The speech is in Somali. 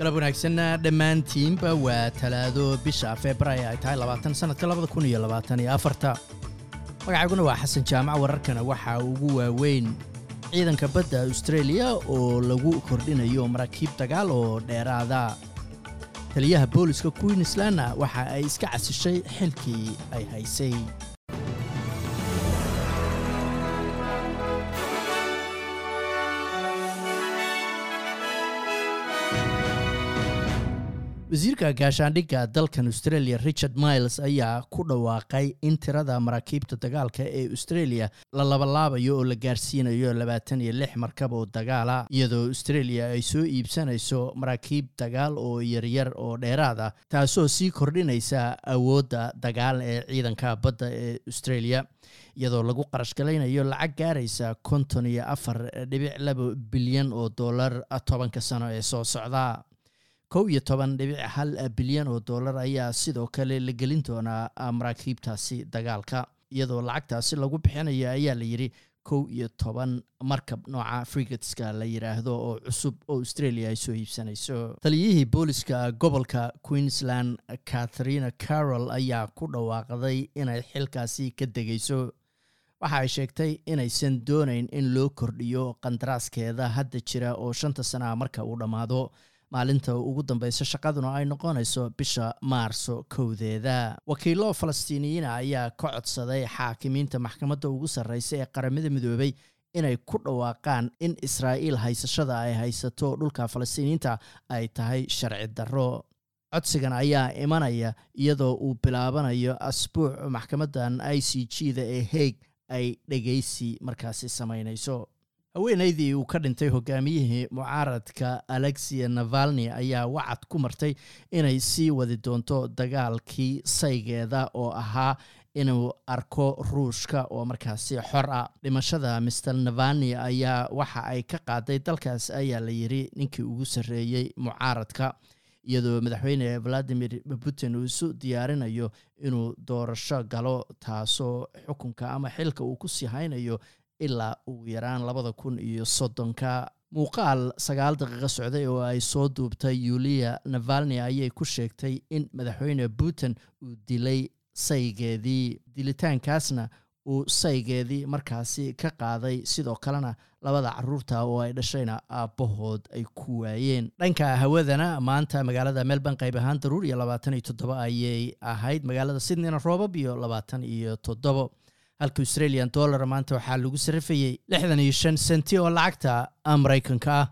galab wanaagsanna dhammaantiinba waa talaado bisha februaayo ay tahay labaatan sannadka labada kun iyo labaatan iyo afarta. Magacayguna waa xasan jaamac wararkana waxaa ugu waaweyn ciidanka badda austraeliya oo lagu kordhinayo maraakiib dagaal oo dheeraada. Taliyaha booliska queenslandna waxa ay iska casishay xilkii ay haysay wasiirka gaashaandhigga dalkan australia richard miles ayaa ku dhawaaqay in tirada maraakiibta dagaalka ee australia la labalaabayo oo la gaarsiinayo labaatan iyo lix markab oo dagaala iyadoo australia ay soo iibsanayso maraakiib dagaal oo yaryar oo dheeraad ah taasoo sii kordhinaysa awoodda dagaal ee ciidanka badda ee australia iyadoo lagu qarashgalaynayo lacag gaaraysa konton iyo afar dhibic laba bilyan oo dollar tobanka sano ee soo socda kow iyo toban dhibic hal bilyan oo dollar ayaa sidoo kale la gelin doonaa maraakiibtaasi dagaalka iyadoo lacagtaasi lagu bixinayo ayaa la yidhi kow iyo toban markab nooca frigatska la yidhaahdo oo cusub oo australia ay soo iibsanayso. Taliyihii booliska gobolka queensland catharina carroll ayaa ku dhawaaqday inay xilkaasi ka degayso. Waxa ay sheegtay inaysan doonayn in loo kordhiyo qandaraaskeeda hadda jira oo shanta sana marka uu dhammaado maalinta ugu dambeysa shaqaduna ay noqonayso bisha maarso kowdeeda. Wakiilo falastiiniyiina ayaa ka codsaday xaakimiinta maxkamadda ugu sarreysa ee qaramada midoobay inay ku dhawaaqaan in israa'iil haysashada ay haysato dhulka falastiiniyiinta ay tahay sharci darro. Codsigan ayaa imanaya iyadoo uu bilaabanayo asbuuc maxkamaddan i c g da ee haig ay dhegaysi markaasi samaynayso haweenaydii uu ka dhintay hogaamiyihii mucaaradka alexia navalni ayaa wacad ku martay inay sii wadi doonto dagaalkii saygeeda oo ahaa inuu arko ruushka. Oo markaasi xor ah. Dhimashada mister navalni ayaa waxa ay ka qaaday dalkaas ayaa la yidhi ninkii ugu sarreeyey mucaaradka. Iyadoo madaxweyne valadimir putin uu isu diyaarinayo inuu doorasho galo taasoo xukunka ama xilka uu ku sii haynayo ilaa ugu yaraan labada kun iyo soddonka. Muuqaal sagaal daqiiqo socday oo ay soo duubtay yuliya navalni ayay ku sheegtay in madaxweyne putin uu dilay saygeedii dilitaankaasna uu saygeedii markaasi ka qaaday. Sidoo kalena labada carruurta oo ay dhashayna aabbahood ay ku waayeen. Dhanka hawadana maanta magaalada melbourne qayb ahaan daruur iyo labaatan iyo toddobo ayay ahayd. Magaalada sydneyna roobab iyo labaatan iyo toddobo halka australian dollar maanta waxaa lagu sarrifayey lixdan iyo shan senti oo lacagta maraykanka ah